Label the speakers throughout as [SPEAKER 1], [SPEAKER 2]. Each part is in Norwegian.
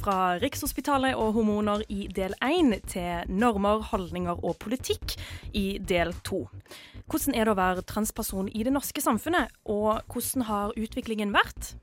[SPEAKER 1] Fra Rikshospitalet og hormoner i del 1 til normer, holdninger og politikk i del 2. Hvordan er det å være transperson i det norske samfunnet, og hvordan har utviklingen vært?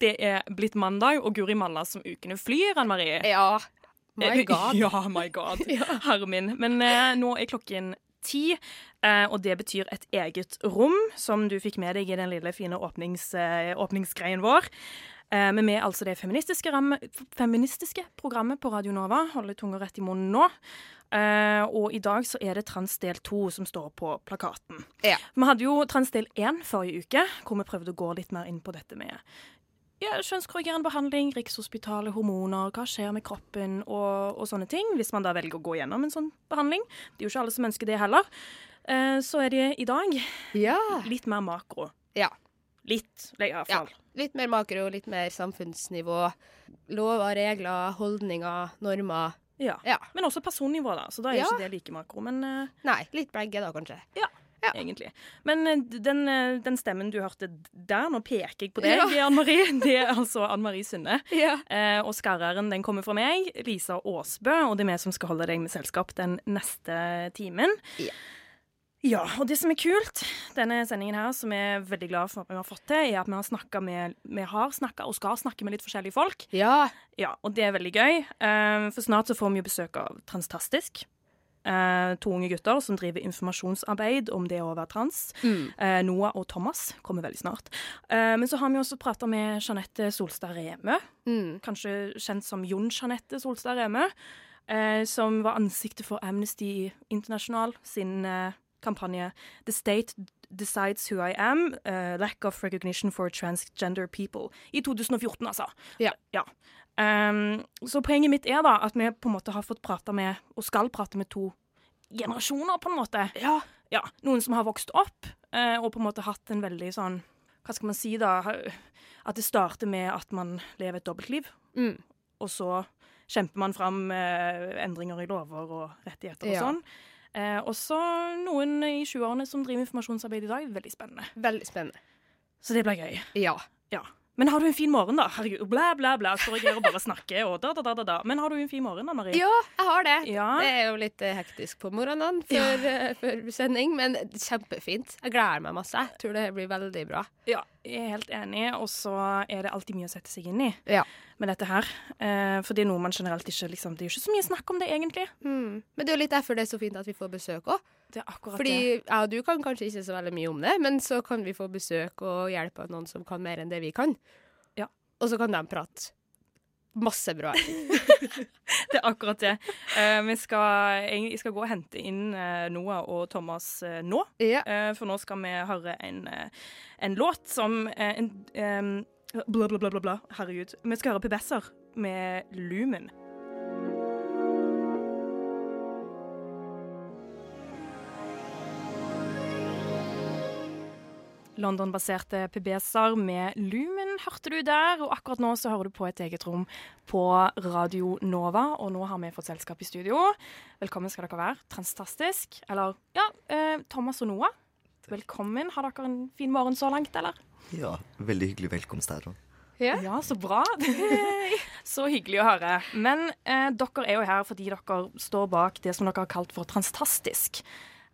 [SPEAKER 1] Det er blitt mandag, og guri malla som ukene flyr, Anne Marie.
[SPEAKER 2] Ja. My
[SPEAKER 1] Eh,
[SPEAKER 2] God.
[SPEAKER 1] Ja, my god. Herre min. Men eh, nå er klokken ti, eh, og det betyr et eget rom, som du fikk med deg i den lille fine åpnings, eh, åpningsgreien vår. Eh, men vi er altså det feministiske, ramme, feministiske programmet på Radio Nova. Holder tunga rett i munnen nå. Eh, og i dag så er det Transdel 2 som står på plakaten.
[SPEAKER 2] Ja.
[SPEAKER 1] Vi hadde jo Transdel 1 forrige uke, hvor vi prøvde å gå litt mer inn på dette med ja, kjønnskorrigerende behandling, Rikshospitalet, hormoner, hva skjer med kroppen og, og sånne ting, hvis man da velger å gå gjennom en sånn behandling. Det er jo ikke alle som ønsker det heller. Eh, så er det i dag
[SPEAKER 2] Ja.
[SPEAKER 1] litt mer makro.
[SPEAKER 2] Ja.
[SPEAKER 1] Litt, i hvert
[SPEAKER 2] ja. Litt mer makro, litt mer samfunnsnivå. Lover, regler, holdninger, normer.
[SPEAKER 1] Ja.
[SPEAKER 2] Ja.
[SPEAKER 1] Men også personnivå, da, så da er
[SPEAKER 2] Ja.
[SPEAKER 1] ikke det like makro. Men eh,
[SPEAKER 2] Nei, litt begge da, kanskje. Ja.
[SPEAKER 1] Egentlig. Men eh, den, eh, den stemmen du hørte der, nå peker jeg på deg,
[SPEAKER 2] Ja.
[SPEAKER 1] Anne Marie. Det er altså Anne Marie Sunde.
[SPEAKER 2] Ja.
[SPEAKER 1] Eh, og skarreren den kommer fra meg, Lisa Aasbø, og det er vi som skal holde deg med selskap den neste timen.
[SPEAKER 2] Ja.
[SPEAKER 1] Ja, og det som er kult, denne sendingen her, som jeg er veldig glad for at vi har fått til, er at vi har snakka med Vi har snakka og skal snakke med litt forskjellige folk.
[SPEAKER 2] Ja.
[SPEAKER 1] Ja, og det er veldig gøy. Eh, for snart så får vi jo besøk av Transtastisk. Eh, to unge gutter som driver informasjonsarbeid om det å være trans. Eh, Noah og Thomas kommer veldig snart. Eh, men så har vi også prata med Jeanette Solstad Remø,
[SPEAKER 2] Mm.
[SPEAKER 1] kanskje kjent som Jon Jeanette Solstad Remø, eh, som var ansiktet for Amnesty International sin eh, kampanje The State Decides Who I Am, uh, Lack of Recognition for Transgender People, i 2014, altså.
[SPEAKER 2] Ja.
[SPEAKER 1] ja. Ehm, så poenget mitt er da at vi på en måte har fått prata med, og skal prate med to generasjoner, på en måte.
[SPEAKER 2] Ja.
[SPEAKER 1] Ja, Noen som har vokst opp, uh, og på en måte hatt en veldig sånn Hva skal man si, da? At det starter med at man lever et dobbeltliv,
[SPEAKER 2] Mm.
[SPEAKER 1] og så kjemper man fram uh, endringer i lover og rettigheter og
[SPEAKER 2] Ja.
[SPEAKER 1] sånn. Eh, også noen i 20-årene som driver informasjonsarbeid i dag. Veldig spennende.
[SPEAKER 2] Veldig spennende.
[SPEAKER 1] Så det blir gøy.
[SPEAKER 2] Ja.
[SPEAKER 1] Ja. Men har du en fin morgen, da? Herregud, bla, bla, bla. Står jeg her og bare snakker, og da, da, da, da, da. Men har du en fin morgen, da, Marie?
[SPEAKER 2] Ja, jeg har det.
[SPEAKER 1] Ja.
[SPEAKER 2] Det er jo litt eh, hektisk på morgenene før, eh, før sending, men kjempefint. Jeg gleder meg masse. Jeg tror det blir veldig bra.
[SPEAKER 1] Ja, jeg er helt enig, og så er det alltid mye å sette seg inn i
[SPEAKER 2] Ja.
[SPEAKER 1] med dette her. Eh, for det er noe man generelt ikke liksom, Det er jo ikke så mye snakk om det, egentlig.
[SPEAKER 2] Mm. Men det er jo litt derfor det er så fint at vi får besøk òg.
[SPEAKER 1] Det er akkurat
[SPEAKER 2] Fordi
[SPEAKER 1] det.
[SPEAKER 2] og du kan kanskje ikke så veldig mye om det, men så kan vi få besøk og hjelp av noen som kan mer enn det vi kan.
[SPEAKER 1] Ja.
[SPEAKER 2] Og så kan de prate masse bra.
[SPEAKER 1] Det er akkurat det. Uh, vi skal, jeg skal gå og hente inn uh, Noah og Thomas uh, nå.
[SPEAKER 2] ja.
[SPEAKER 1] For nå skal vi høre en, en låt som en, um, Bla, bla, bla, bla, bla. Herregud. Vi skal høre Pebesser med Lumen. London-baserte PBS-er med Lumen hørte du der. Og akkurat nå så hører du på et eget rom på Radio Nova. Og nå har vi fått selskap i studio. Velkommen skal dere være. Transtastisk. Eller ja, eh, Thomas og Noah. Velkommen. Har dere en fin morgen så langt, eller?
[SPEAKER 3] Ja, veldig hyggelig velkomst her.
[SPEAKER 2] Ja.
[SPEAKER 1] Ja, så bra. så hyggelig å høre. Men eh, dere er jo her fordi dere står bak det som dere har kalt for Transtastisk.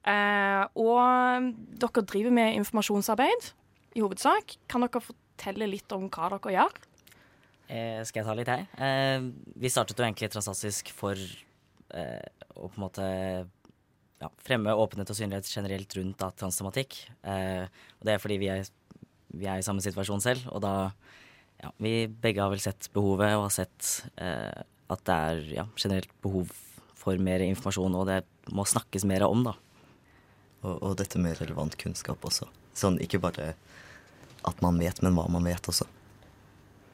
[SPEAKER 1] Eh, og dere driver med informasjonsarbeid i hovedsak. Kan dere fortelle litt om hva dere gjør?
[SPEAKER 4] Eh, skal jeg ta litt her? Eh, vi startet jo egentlig Transastisk for eh, å på en måte ja, fremme åpenhet og synlighet generelt rundt da, transtematikk. Eh, og det er fordi vi er, vi er i samme situasjon selv, og da ja, vi begge har vel sett behovet og har sett eh, at det er ja, generelt behov for mer informasjon, og det må snakkes mer om, da.
[SPEAKER 3] Og, og dette med relevant kunnskap også. Sånn ikke bare at man vet, men hva man vet også.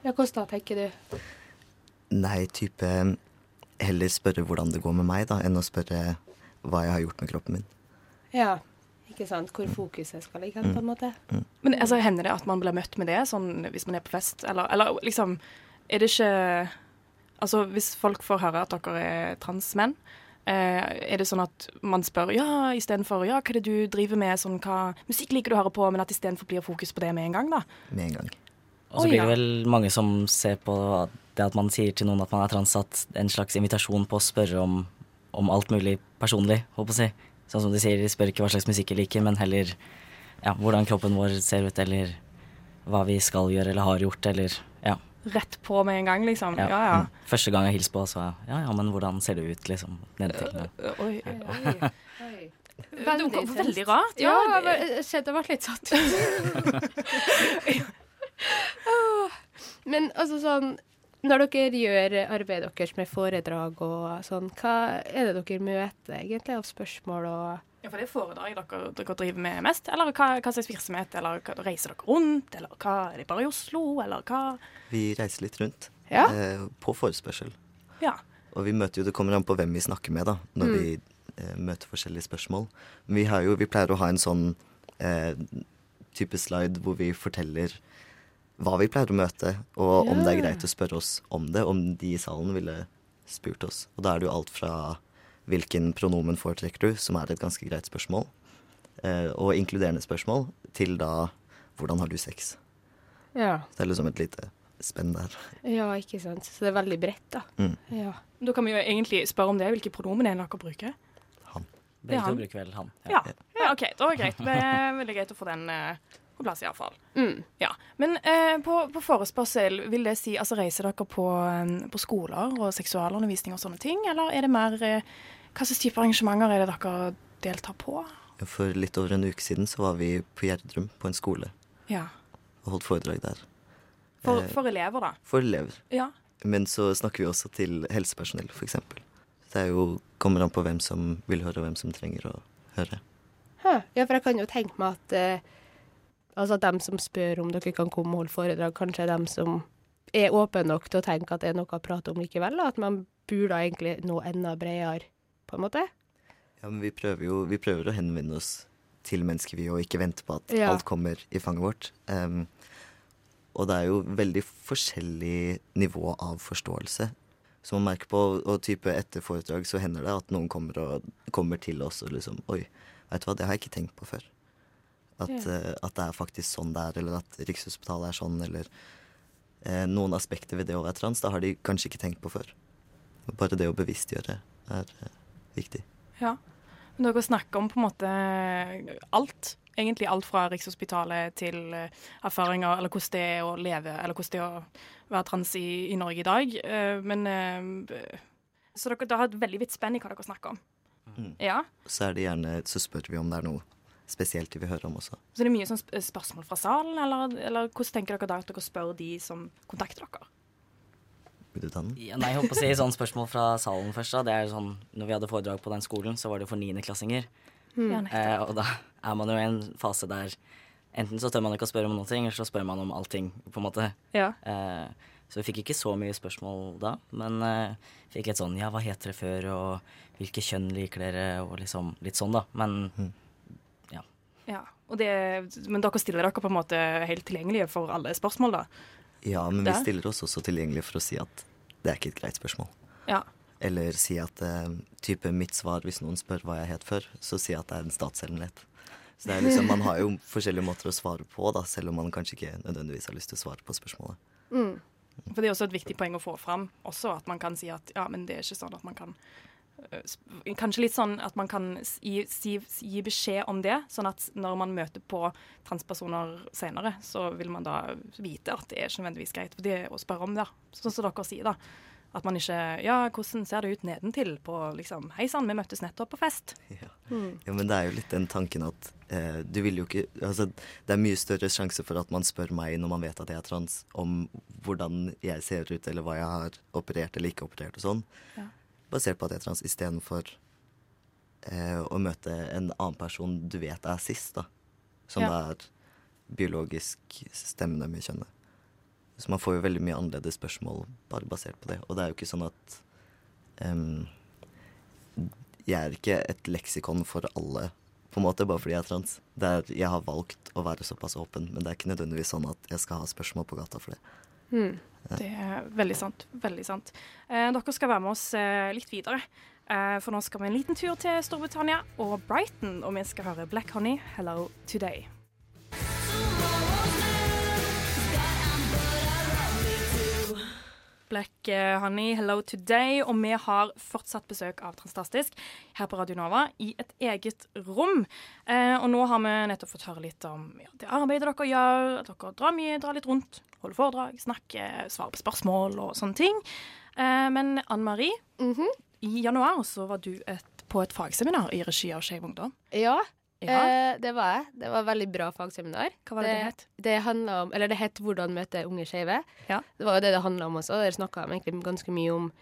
[SPEAKER 2] Ja, hvordan da, tenker du?
[SPEAKER 3] Nei, type heller spørre hvordan det går med meg, da, enn å spørre hva jeg har gjort med kroppen min.
[SPEAKER 2] Ja, ikke sant. Hvor fokuset skal ligge, på en måte.
[SPEAKER 1] Men altså, hender det at man blir møtt med det sånn hvis man er på fest, eller, eller liksom Er det ikke Altså, hvis folk får høre at dere er transmenn, er det sånn at man spør ja, istedenfor ja, hva er det du driver med, sånn hva musikk liker du å høre på, men at istedenfor blir fokus på det med en gang, da?
[SPEAKER 3] Med en gang.
[SPEAKER 4] Og så blir det vel mange som ser på det at man sier til noen at man er transatt, en slags invitasjon på å spørre om, om alt mulig personlig, holdt på å si. Sånn som de sier, de spør ikke hva slags musikk jeg liker, men heller ja, hvordan kroppen vår ser ut, eller hva vi skal gjøre eller har gjort, eller.
[SPEAKER 1] Rett på med en gang, liksom? Ja, ja.
[SPEAKER 4] ja. Første gang jeg hilste på, så ja, ja, men hvordan ser det ut, liksom? Nedentil. Ja.
[SPEAKER 1] Oi, oi. Det
[SPEAKER 2] Veldig
[SPEAKER 1] var veldig rart.
[SPEAKER 2] Ja,
[SPEAKER 1] Ja,
[SPEAKER 2] jeg kjente jeg ble litt satt ut. Men altså sånn Når dere gjør arbeidet deres med foredrag og sånn, hva er det dere møter egentlig av spørsmål og
[SPEAKER 1] Ja, for det er foredrag dere, dere driver med mest? Eller hva, hva slags virksomhet? Eller hva, reiser dere rundt? Eller hva, er det bare i Oslo? Eller hva?
[SPEAKER 3] Vi reiser litt rundt
[SPEAKER 2] Ja.
[SPEAKER 3] eh, på forespørsel.
[SPEAKER 1] Ja.
[SPEAKER 3] Og vi møter jo, det kommer an på hvem vi snakker med, da, når vi eh, møter forskjellige spørsmål. Men vi, har jo, vi pleier å ha en sånn eh, type slide hvor vi forteller hva vi pleier å møte, og om det er greit å spørre oss om det, om de i salen ville spurt oss. Og da er det jo alt fra hvilken pronomen foretrekker du, som er et ganske greit spørsmål, eh, og inkluderende spørsmål, til da hvordan har du sex?
[SPEAKER 2] Ja.
[SPEAKER 3] Så det er liksom et lite spenn der.
[SPEAKER 2] ja, ikke sant. Så det er veldig bredt, da.
[SPEAKER 3] Mm.
[SPEAKER 2] Ja.
[SPEAKER 1] Da kan vi jo egentlig spørre om det. Hvilke pronomen er det dere bruker?
[SPEAKER 3] Han.
[SPEAKER 4] Begge
[SPEAKER 1] Ja.
[SPEAKER 4] to bruker vel han.
[SPEAKER 1] Ja. ja, OK. Da er det greit. Det er veldig greit å få den eh, på plass, iallfall.
[SPEAKER 2] Mm.
[SPEAKER 1] Ja. Men eh, på, på forespørsel, vil det si altså reiser dere på, eh, på skoler og seksualundervisning og sånne ting, eller er det mer eh, Hva slags type arrangementer er det dere deltar på?
[SPEAKER 3] For litt over en uke siden så var vi på Gjerdrum, på en skole,
[SPEAKER 1] Ja.
[SPEAKER 3] og holdt foredrag der.
[SPEAKER 1] For,
[SPEAKER 3] Eh,
[SPEAKER 1] for elever, da.
[SPEAKER 3] For elever.
[SPEAKER 1] Ja.
[SPEAKER 3] Men så snakker vi også til helsepersonell, f.eks. Det er jo, kommer an på hvem som vil høre, og hvem som trenger å høre.
[SPEAKER 2] Hæ. Ja, for jeg kan jo tenke meg at eh, altså at dem som spør om dere kan komme og holde foredrag, kanskje er dem som er åpne nok til å tenke at det er noe å prate om likevel. Da. At man burde egentlig nå enda bredere, på en måte.
[SPEAKER 3] Ja, men vi prøver jo vi prøver å henvende oss til mennesker, vi, og ikke vente på at
[SPEAKER 2] Ja.
[SPEAKER 3] alt kommer i fanget vårt. Um, og det er jo veldig forskjellig nivå av forståelse. Som man merker på, og type etter foredrag så hender det at noen kommer, og, kommer til oss og liksom Oi, vet du hva, det har jeg ikke tenkt på før. At,
[SPEAKER 2] Ja.
[SPEAKER 3] eh, at det er faktisk sånn det er, eller at Rikshospitalet er sånn, eller eh, noen aspekter ved det å være trans, Det har de kanskje ikke tenkt på før. Bare det å bevisstgjøre er eh, viktig.
[SPEAKER 1] ja. Men dere snakker om på en måte alt. Egentlig alt fra Rikshospitalet til eh, erfaringer, eller hvordan det er å leve, eller hvordan det er å være trans i, i Norge i dag. Eh, men eh, Så dere, dere har et veldig vidt spenn i hva dere snakker om.
[SPEAKER 3] Mm.
[SPEAKER 1] Ja.
[SPEAKER 3] Så er det gjerne, så spør vi om det er noe spesielt de vil høre om også.
[SPEAKER 1] Så det er mye sånn sp spørsmål fra salen, eller, eller hvordan tenker dere da at dere spør de som kontakter dere?
[SPEAKER 3] Vil du ta den?
[SPEAKER 4] Ja, nei, jeg holdt på å si sånn spørsmål fra salen først. da. Det er sånn, når vi hadde foredrag på den skolen, så var det for niendeklassinger.
[SPEAKER 1] Ja.
[SPEAKER 4] Eh, og da er man jo i en fase der enten så tør man ikke å spørre om noen ting, eller så spør man om allting, på en måte.
[SPEAKER 1] Ja.
[SPEAKER 4] Eh, så vi fikk ikke så mye spørsmål da, men eh, fikk litt sånn ja, hva heter det før, og hvilke kjønn liker dere, og liksom litt sånn, da. Men
[SPEAKER 1] ja. Og det, men dere stiller dere på en måte helt tilgjengelige for alle spørsmål, da?
[SPEAKER 3] Ja, men vi stiller oss også tilgjengelige for å si at det er ikke et greit spørsmål.
[SPEAKER 1] Ja.
[SPEAKER 3] Eller si at eh, type mitt svar hvis noen spør hva jeg het før, så si at det er en statshemmelighet. Så det er liksom, man har jo forskjellige måter å svare på, da, selv om man kanskje ikke nødvendigvis har lyst til å svare på spørsmålet.
[SPEAKER 2] Mm.
[SPEAKER 1] For det er også et viktig poeng å få fram, også at man kan si at ja, men det er ikke sånn at man kan Kanskje litt sånn at man kan gi, si, gi beskjed om det, sånn at når man møter på transpersoner senere, så vil man da vite at det er ikke nødvendigvis greit for det å spørre om det. Sånn som dere sier, da. At man ikke Ja, hvordan ser det ut nedentil på liksom Hei sann, vi møttes nettopp på fest.
[SPEAKER 3] Ja. ja, men det er jo litt den tanken at eh, du vil jo ikke Altså, det er mye større sjanse for at man spør meg når man vet at jeg er trans, om hvordan jeg ser ut, eller hva jeg har operert eller ikke operert og sånn,
[SPEAKER 1] Ja.
[SPEAKER 3] Basert på at jeg er trans, istedenfor eh, å møte en annen person du vet er cis, da. Som
[SPEAKER 1] Ja.
[SPEAKER 3] er biologisk stemmende med kjønnet. Så man får jo veldig mye annerledes spørsmål bare basert på det. Og det er jo ikke sånn at um, Jeg er ikke et leksikon for alle, på en måte, bare fordi jeg er trans. Det er, jeg har valgt å være såpass åpen, men det er ikke nødvendigvis sånn at jeg skal ha spørsmål på gata for det.
[SPEAKER 2] Hmm.
[SPEAKER 1] Det er veldig sant. Veldig sant. Eh, dere skal være med oss eh, litt videre. Eh, for nå skal vi en liten tur til Storbritannia og Brighton, og vi skal høre Black Honey, 'Hello Today'. Black eh, Honey, Hello Today, og vi har fortsatt besøk av Transtastisk her på Radio Nova i et eget rom. Eh, og nå har vi nettopp fått høre litt om ja, det arbeidet dere gjør, at dere drar mye, drar litt rundt, holder foredrag, snakker, svarer på spørsmål og sånne ting. Eh, men Anne Marie,
[SPEAKER 2] Mhm.
[SPEAKER 1] i januar så var du et, på et fagseminar i regi av Skeiv Ungdom.
[SPEAKER 2] Ja,
[SPEAKER 1] Ja.
[SPEAKER 2] eh, det var jeg. Det var et veldig bra fagseminar.
[SPEAKER 1] Hva var det det het?
[SPEAKER 2] Det om Eller det het 'Hvordan møte unge skeive'.
[SPEAKER 1] Ja.
[SPEAKER 2] Det var jo det det handla om også. Der snakka de egentlig ganske mye om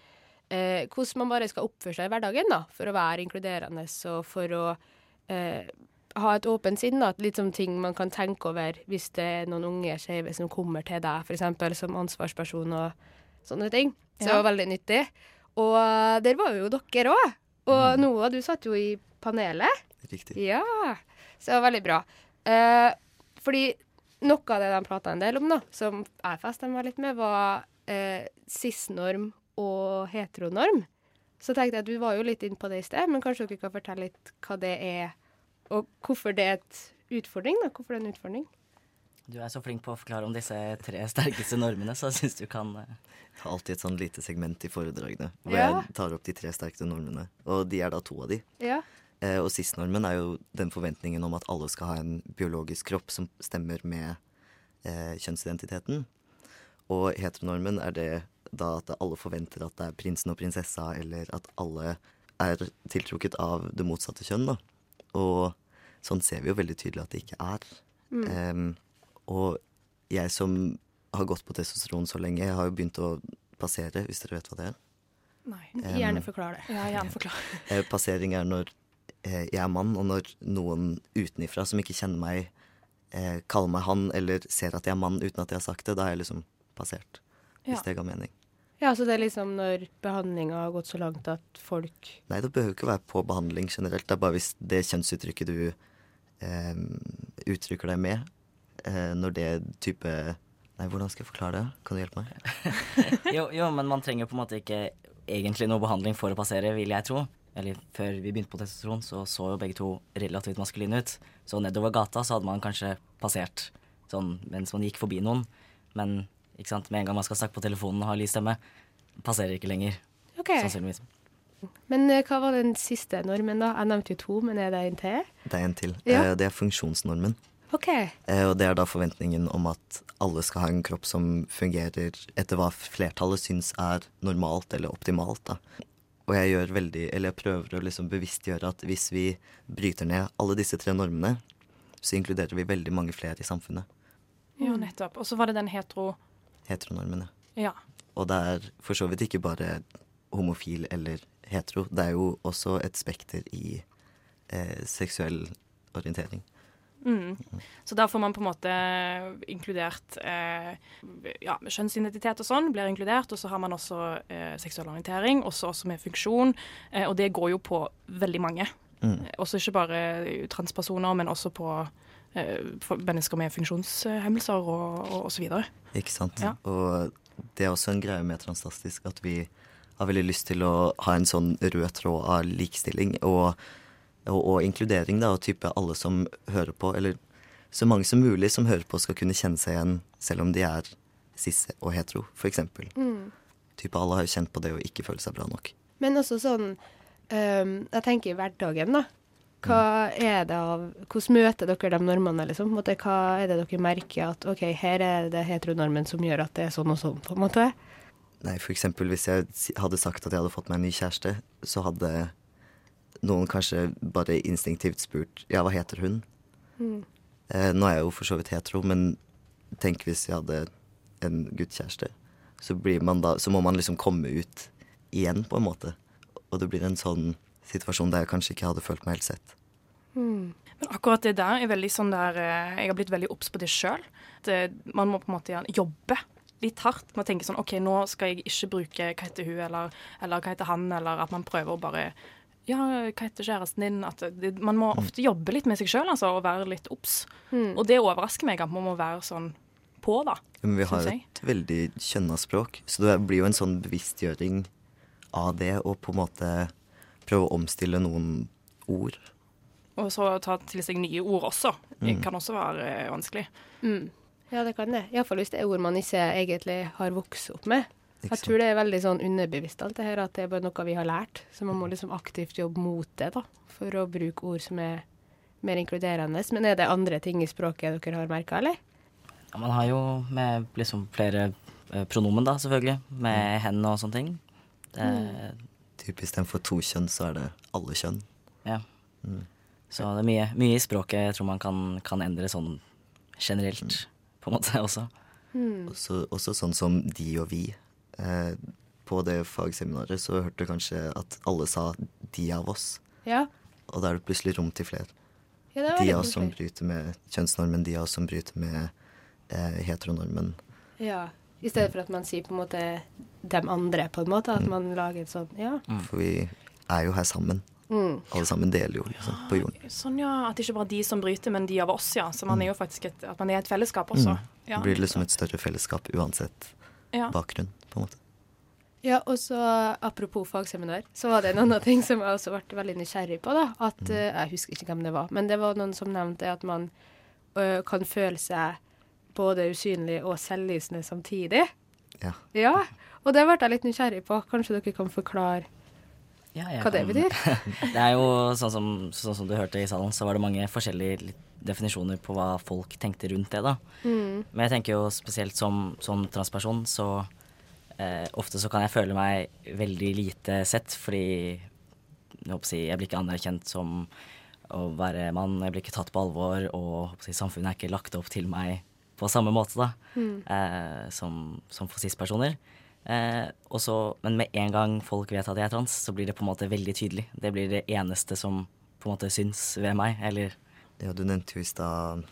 [SPEAKER 2] eh, hvordan man bare skal oppføre seg i hverdagen da, for å være inkluderende og for å eh, ha et åpent sinn. da, Litt sånn ting man kan tenke over hvis det er noen unge skeive som kommer til deg, f.eks. som ansvarsperson og sånne ting. Så
[SPEAKER 1] Ja.
[SPEAKER 2] det var veldig nyttig. Og der var jo dere òg. Og Noah, du satt jo i panelet.
[SPEAKER 3] Riktig.
[SPEAKER 2] Ja, så det var veldig bra. Eh, fordi noe av det de prata en del om, da, som jeg festa meg litt med, var eh, cis-norm og heteronorm. Så tenkte jeg at du var jo litt inn på det i sted, men kanskje dere kan fortelle litt hva det er, og hvorfor det er et utfordring, da. Hvorfor det er en utfordring.
[SPEAKER 4] Du er så flink på å forklare om disse tre sterkeste normene, så jeg syns du kan uh...
[SPEAKER 3] Jeg har alltid et sånn lite segment i foredragene hvor
[SPEAKER 2] Ja.
[SPEAKER 3] jeg tar opp de tre sterkeste normene. Og de er da to av de.
[SPEAKER 2] Ja.
[SPEAKER 3] Eh, og cis-normen er jo den forventningen om at alle skal ha en biologisk kropp som stemmer med eh, kjønnsidentiteten. Og heteronormen er det da at alle forventer at det er prinsen og prinsessa, eller at alle er tiltrukket av det motsatte kjønn, da. Og sånn ser vi jo veldig tydelig at det ikke er. Em, og jeg som har gått på testosteron så lenge, jeg har jo begynt å passere, hvis dere vet hva det er.
[SPEAKER 1] Nei.
[SPEAKER 2] Gjerne forklar det.
[SPEAKER 1] Ja, gjerne forklar.
[SPEAKER 3] Eh, passering er når jeg er mann, og når noen utenifra som ikke kjenner meg, eh, kaller meg han eller ser at jeg er mann uten at jeg har sagt det, da er jeg liksom passert.
[SPEAKER 1] Ja.
[SPEAKER 3] Hvis det ga mening.
[SPEAKER 2] Ja, så det er liksom når behandlinga har gått så langt at folk
[SPEAKER 3] Nei, det behøver ikke være på behandling generelt. Det er bare hvis det kjønnsuttrykket du eh, uttrykker deg med, eh, når det type Nei, hvordan skal jeg forklare det? Kan du hjelpe meg?
[SPEAKER 4] jo, jo, men man trenger på en måte ikke egentlig noe behandling for å passere, vil jeg tro. Eller før vi begynte på testosteron, så så jo begge to relativt maskuline ut. Så nedover gata så hadde man kanskje passert sånn mens man gikk forbi noen. Men ikke sant, med en gang man skal snakke på telefonen og ha lys stemme, passerer ikke lenger.
[SPEAKER 2] OK.
[SPEAKER 4] Sannsynligvis.
[SPEAKER 2] Men eh, hva var den siste normen, da? Jeg nevnte jo to, men er det en til?
[SPEAKER 3] Det er en til.
[SPEAKER 2] Ja.
[SPEAKER 3] Eh, det er funksjonsnormen.
[SPEAKER 2] OK.
[SPEAKER 3] Eh, og det er da forventningen om at alle skal ha en kropp som fungerer etter hva flertallet syns er normalt eller optimalt. Da. Og jeg gjør veldig, eller jeg prøver å liksom bevisstgjøre at hvis vi bryter ned alle disse tre normene, så inkluderer vi veldig mange flere i samfunnet.
[SPEAKER 1] Jo, nettopp. Og så var det den hetero...
[SPEAKER 3] Heteronormen,
[SPEAKER 1] Ja.
[SPEAKER 3] Og det er for så vidt ikke bare homofil eller hetero. Det er jo også et spekter i eh, seksuell orientering.
[SPEAKER 1] Mm. Så da får man på en måte inkludert eh, ja, kjønnsidentitet og sånn, blir inkludert. Og så har man også eh, seksuell orientering, også, også med funksjon. Eh, og det går jo på veldig mange.
[SPEAKER 3] Mm.
[SPEAKER 1] Eh, Også ikke bare transpersoner, men også på eh, mennesker med funksjonshemmelser og, og, og så videre.
[SPEAKER 3] Ikke sant?
[SPEAKER 1] Ja.
[SPEAKER 3] Og det er også en greie med Transtastisk at vi har veldig lyst til å ha en sånn rød tråd av likestilling og, og, og inkludering, da, og type alle som hører på, eller så mange som mulig som hører på, skal kunne kjenne seg igjen, selv om de er cis og hetero, for eksempel. Type alle har jo kjent på det å ikke føle seg bra nok.
[SPEAKER 2] Men også sånn um, Jeg tenker i hverdagen, da. Hva er det av Hvordan møter dere de normene, liksom? Måte, hva er det dere merker at OK, her er det heteronormen som gjør at det er sånn og sånn, på en måte?
[SPEAKER 3] Nei, for eksempel hvis jeg hadde sagt at jeg hadde fått meg en ny kjæreste, så hadde noen kanskje bare instinktivt spurt ja, hva heter hun? Eh, nå er jeg jo for så vidt hetero, men tenk hvis jeg hadde en guttkjæreste. Så, blir man da, så må man liksom komme ut igjen, på en måte. Og det blir en sånn situasjon der jeg kanskje ikke hadde følt meg helt sett.
[SPEAKER 1] Men akkurat det der er veldig sånn der eh, Jeg har blitt veldig obs på det sjøl. Man må på en måte jobbe litt hardt med å tenke sånn OK, nå skal jeg ikke bruke hva heter hun, eller, eller hva heter han, eller at man prøver å bare ja, hva heter kjæresten din? At det, man må ofte jobbe litt med seg sjøl altså, og være litt obs. Og det overrasker meg at man må være sånn på, da.
[SPEAKER 3] Men vi har
[SPEAKER 1] jeg.
[SPEAKER 3] et veldig kjønna språk, så det blir jo en sånn bevisstgjøring av det, og på en måte prøve å omstille noen ord.
[SPEAKER 1] Og så ta til seg nye ord også. Det kan også være vanskelig. vanskelig.
[SPEAKER 2] Ja, det kan det. Iallfall hvis det er ord man ikke egentlig har vokst opp med.
[SPEAKER 3] Ikke
[SPEAKER 2] Jeg tror det er veldig sånn underbevisst alt det her, at det er bare noe vi har lært. Så man må liksom aktivt jobbe mot det, da, for å bruke ord som er mer inkluderende. Men er det andre ting i språket dere har merka, eller?
[SPEAKER 4] Ja, man har jo med liksom flere eh, pronomen, da, selvfølgelig. Med hen og sånne ting. Det,
[SPEAKER 3] Typ istedenfor to kjønn, så er det alle kjønn.
[SPEAKER 4] ja. Så det er mye, mye i språket jeg tror man kan, kan endre sånn generelt, på en måte også.
[SPEAKER 3] Også, også sånn som de og vi. Eh, på det fagseminaret så hørte du kanskje at alle sa 'de av oss'.
[SPEAKER 2] Ja.
[SPEAKER 3] Og da er det plutselig rom til flere.
[SPEAKER 2] ja
[SPEAKER 3] De av oss som bryter med kjønnsnormen, de av oss som bryter med eh, heteronormen.
[SPEAKER 2] Ja. I stedet for at man sier på en måte dem andre, på en måte. At man lager et sånt Ja.
[SPEAKER 3] For vi er jo her sammen.
[SPEAKER 2] Mm.
[SPEAKER 3] Alle sammen deler jo liksom, på jorden.
[SPEAKER 1] Sånn, ja. At det ikke bare de som bryter, men de av oss, ja. Så man er jo faktisk et, at man er et fellesskap også. Ja.
[SPEAKER 3] Det blir liksom et større fellesskap uansett
[SPEAKER 1] ja.
[SPEAKER 3] bakgrunn, på en måte.
[SPEAKER 2] Ja, og så apropos fagseminar, så var det en annen ting som jeg også ble veldig nysgjerrig på. da, at mm. Jeg husker ikke hvem det var, men det var noen som nevnte at man ø, kan føle seg både usynlig og selvlysende samtidig.
[SPEAKER 3] Ja.
[SPEAKER 2] Ja, og det ble jeg litt nysgjerrig på. Kanskje dere kan forklare
[SPEAKER 4] Ja,
[SPEAKER 2] hva det betyr?
[SPEAKER 4] Det er jo sånn som, sånn som du hørte i salen, så var det mange forskjellige definisjoner på hva folk tenkte rundt det, da.
[SPEAKER 2] Mm.
[SPEAKER 4] Men jeg tenker jo spesielt som, som transperson, så eh, ofte så kan jeg føle meg veldig lite sett, fordi jeg, håper å si, jeg blir ikke anerkjent som å være mann, jeg blir ikke tatt på alvor, og jeg håper å si, samfunnet er ikke lagt opp til meg på samme måte da, eh, som, som for cis-personer. Eh, også, men med en gang folk vet at jeg er trans, så blir det på en måte veldig tydelig. Det blir det eneste som på en måte syns ved meg, eller
[SPEAKER 3] Ja, du nevnte jo i stad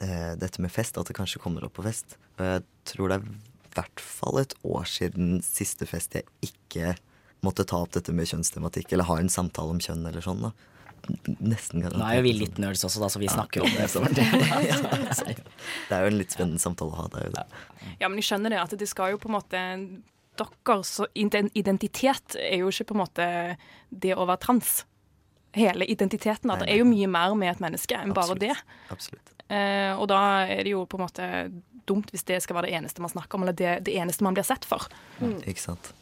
[SPEAKER 3] eh, dette med fest, at det kanskje kommer opp på fest. Og jeg tror det er hvert fall et år siden siste fest jeg ikke måtte ta opp dette med kjønnstematikk, eller ha en samtale om kjønn eller sånn. da. Nesten garantert.
[SPEAKER 4] Nå er jo vi litt nerds også, da, så vi snakker om
[SPEAKER 3] det
[SPEAKER 4] det. så-
[SPEAKER 3] Det er jo en litt spennende samtale å ha. Det er jo det.
[SPEAKER 1] Ja, men jeg skjønner det, at det skal jo på en måte Deres identitet er jo ikke på en måte det å være trans. Hele identiteten. At det er jo mye mer med et menneske enn bare
[SPEAKER 3] Absolutt.
[SPEAKER 1] det.
[SPEAKER 3] Absolutt.
[SPEAKER 1] Eh, og da er det jo på en måte dumt hvis det skal være det eneste man snakker om, eller det, det eneste man blir sett for.
[SPEAKER 3] Ikke sant.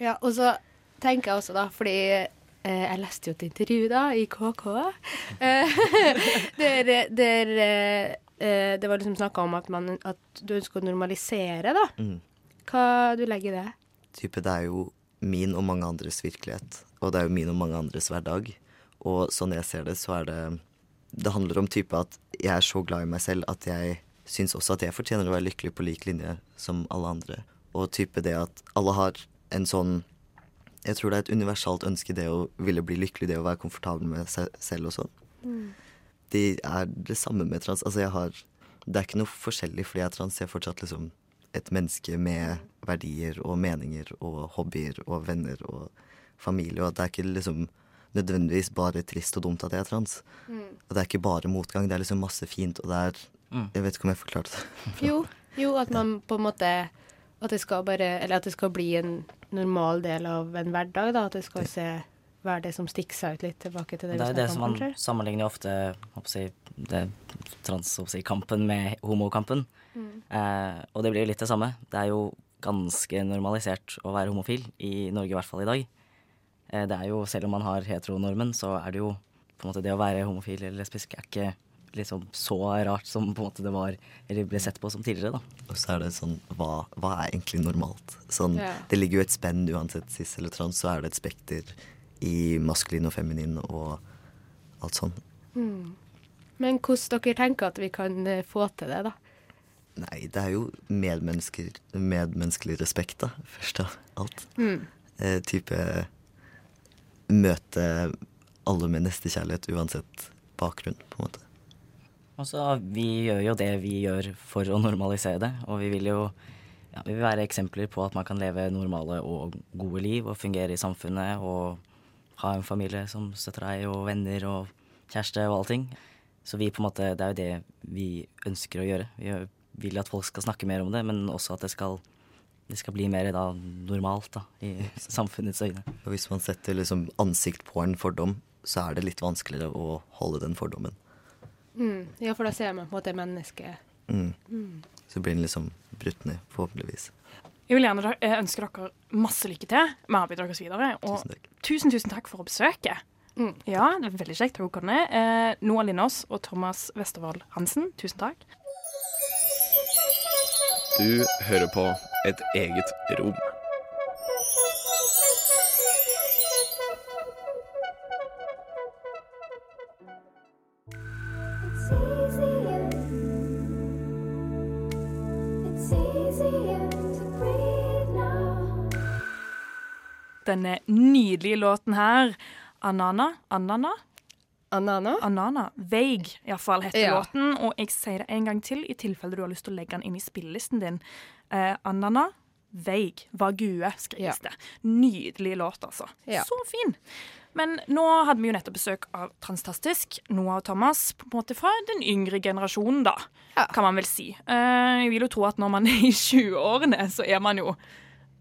[SPEAKER 2] Ja, og så tenker jeg også da, fordi eh, jeg leste jo et intervju da i KK, eh, der, der eh, eh, det var liksom snakka om at, man, at du ønsker å normalisere, da.
[SPEAKER 3] Mm.
[SPEAKER 2] Hva du legger i det?
[SPEAKER 3] Type, det er jo min og mange andres virkelighet, og det er jo min og mange andres hverdag. Og sånn jeg ser det, så er det Det handler om type at jeg er så glad i meg selv at jeg syns også at jeg fortjener å være lykkelig på lik linje som alle andre. Og type det at alle har en sånn Jeg tror det er et universalt ønske, det å ville bli lykkelig, det å være komfortabel med seg selv og sånn. Det er det samme med trans. Altså, jeg har Det er ikke noe forskjellig fordi jeg er trans. Jeg er fortsatt liksom et menneske med verdier og meninger og hobbyer og venner og familie. Og at det er ikke liksom nødvendigvis bare trist og dumt at jeg er trans. Og det er ikke bare motgang. Det er liksom masse fint, og det er Jeg vet ikke om jeg forklarte det.
[SPEAKER 2] Jo, jo, at man på en måte At det skal bare Eller at det skal bli en normal del av en hverdag, da. At det skal se være det som stikker seg ut litt tilbake til det,
[SPEAKER 4] Det er jo
[SPEAKER 2] om?
[SPEAKER 4] det
[SPEAKER 2] snakket
[SPEAKER 4] som man sammenligner ofte transkampen det med homokampen. Eh, og det blir jo litt det samme. Det er jo ganske normalisert å være homofil, i Norge i hvert fall i dag. Eh, det er jo, Selv om man har heteronormen, så er det jo på en måte det å være homofil eller lesbisk er ikke liksom så rart som på en måte det var eller ble sett på som tidligere. da.
[SPEAKER 3] Og så er det sånn Hva, hva er egentlig normalt? Sånn,
[SPEAKER 2] Ja.
[SPEAKER 3] Det ligger jo et spenn uansett cis eller trans, så er det et spekter i maskulin og feminin og alt sånn.
[SPEAKER 2] Men hvordan dere tenker at vi kan eh, få til det, da?
[SPEAKER 3] Nei, det er jo medmenneskelig respekt, da, først av alt. Eh, type møte alle med nestekjærlighet uansett bakgrunn, på en måte.
[SPEAKER 4] Altså, Vi gjør jo det vi gjør for å normalisere det, og vi vil jo ja, vi vil være eksempler på at man kan leve normale og gode liv og fungere i samfunnet og ha en familie som støtter deg, og venner og kjæreste og allting. Så vi på en måte, det er jo det vi ønsker å gjøre. Vi vil at folk skal snakke mer om det, men også at det skal, det skal bli mer da normalt da, i samfunnets øyne.
[SPEAKER 3] Og hvis man setter liksom ansikt på en fordom, så er det litt vanskeligere å holde den fordommen.
[SPEAKER 2] Mm. Ja, for da ser man på en måte mennesket
[SPEAKER 3] Mm. Så blir den liksom brutt ned, forhåpentligvis.
[SPEAKER 1] Jeg vil gjerne ønske dere masse lykke til med arbeidet deres videre. Og
[SPEAKER 3] Tusen takk.
[SPEAKER 1] tusen, tusen takk for å besøke.
[SPEAKER 2] Mm.
[SPEAKER 1] Ja, det er veldig kjekt å komme. Eh, Noah Lindås og Thomas Westervold Hansen, tusen takk.
[SPEAKER 5] Du hører på Et eget rom.
[SPEAKER 1] Denne nydelige låten her, Anana, Anana,
[SPEAKER 2] Anana?
[SPEAKER 1] Anana, Vague iallfall heter
[SPEAKER 2] Ja.
[SPEAKER 1] låten. Og jeg sier det en gang til i tilfelle du har lyst til å legge den inn i spillelisten din. Eh, Anana, Vague, Vague skrives
[SPEAKER 2] Ja.
[SPEAKER 1] det. Nydelig låt, altså.
[SPEAKER 2] Ja.
[SPEAKER 1] Så fin. Men nå hadde vi jo nettopp besøk av Transtastisk, Noah og Thomas, på en måte fra den yngre generasjonen, da, kan man vel si. Eh, jeg vil jo tro at når man er i 20-årene, så er man jo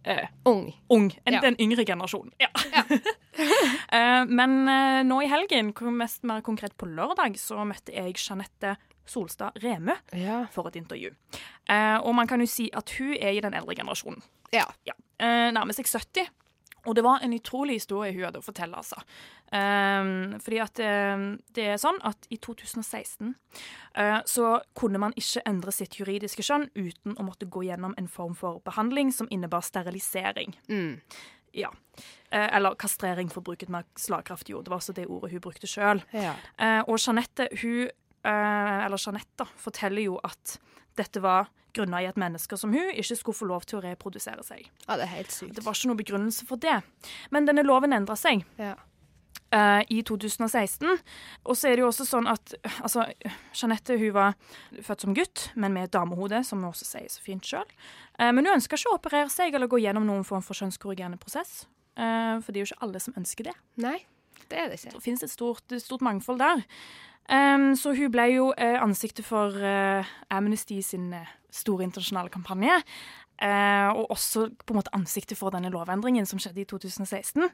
[SPEAKER 1] eh,
[SPEAKER 2] Ung.
[SPEAKER 1] ung. enn
[SPEAKER 2] Ja.
[SPEAKER 1] Den yngre generasjonen. Ja. Eh, men eh, nå i helgen, mest mer konkret på lørdag, så møtte jeg Jeanette Solstad Remø
[SPEAKER 2] Ja.
[SPEAKER 1] for et intervju. Eh, og man kan jo si at hun er i den eldre generasjonen.
[SPEAKER 2] Ja.
[SPEAKER 1] Ja. Eh, nærmer seg 70. Og det var en utrolig historie hun hadde å fortelle, altså. Um, fordi at um, det er sånn at i 2016 uh, så kunne man ikke endre sitt juridiske kjønn uten å måtte gå gjennom en form for behandling som innebar sterilisering.
[SPEAKER 2] Mm.
[SPEAKER 1] Ja. Eh, eller kastrering, for å bruke et mer slagkraftig ord. Det var også det ordet hun brukte sjøl.
[SPEAKER 2] Ja.
[SPEAKER 1] Eh, og Jeanette, hun, eh, eller Jeanette da, forteller jo at dette var grunnet i at mennesker som hun ikke skulle få lov til å reprodusere seg.
[SPEAKER 2] ja, det er helt sykt.
[SPEAKER 1] Det var ikke noe begrunnelse for det. Men denne loven endra seg
[SPEAKER 2] Ja.
[SPEAKER 1] Uh, i 2016. Og så er det jo også sånn at altså, Jeanette hun var født som gutt, men med et damehode, som hun også sier så fint sjøl. Uh, men hun ønska ikke å operere seg eller gå gjennom noen form for kjønnskorrigerende prosess. Uh, for det er jo ikke alle som ønsker det.
[SPEAKER 2] Nei, det er det ikke.
[SPEAKER 1] Det finnes et stort, et stort mangfold der. Um, så hun ble jo eh, ansiktet for eh, Amnesty sin eh, store internasjonale kampanje. Eh, og også på en måte ansiktet for denne lovendringen som skjedde i 2016.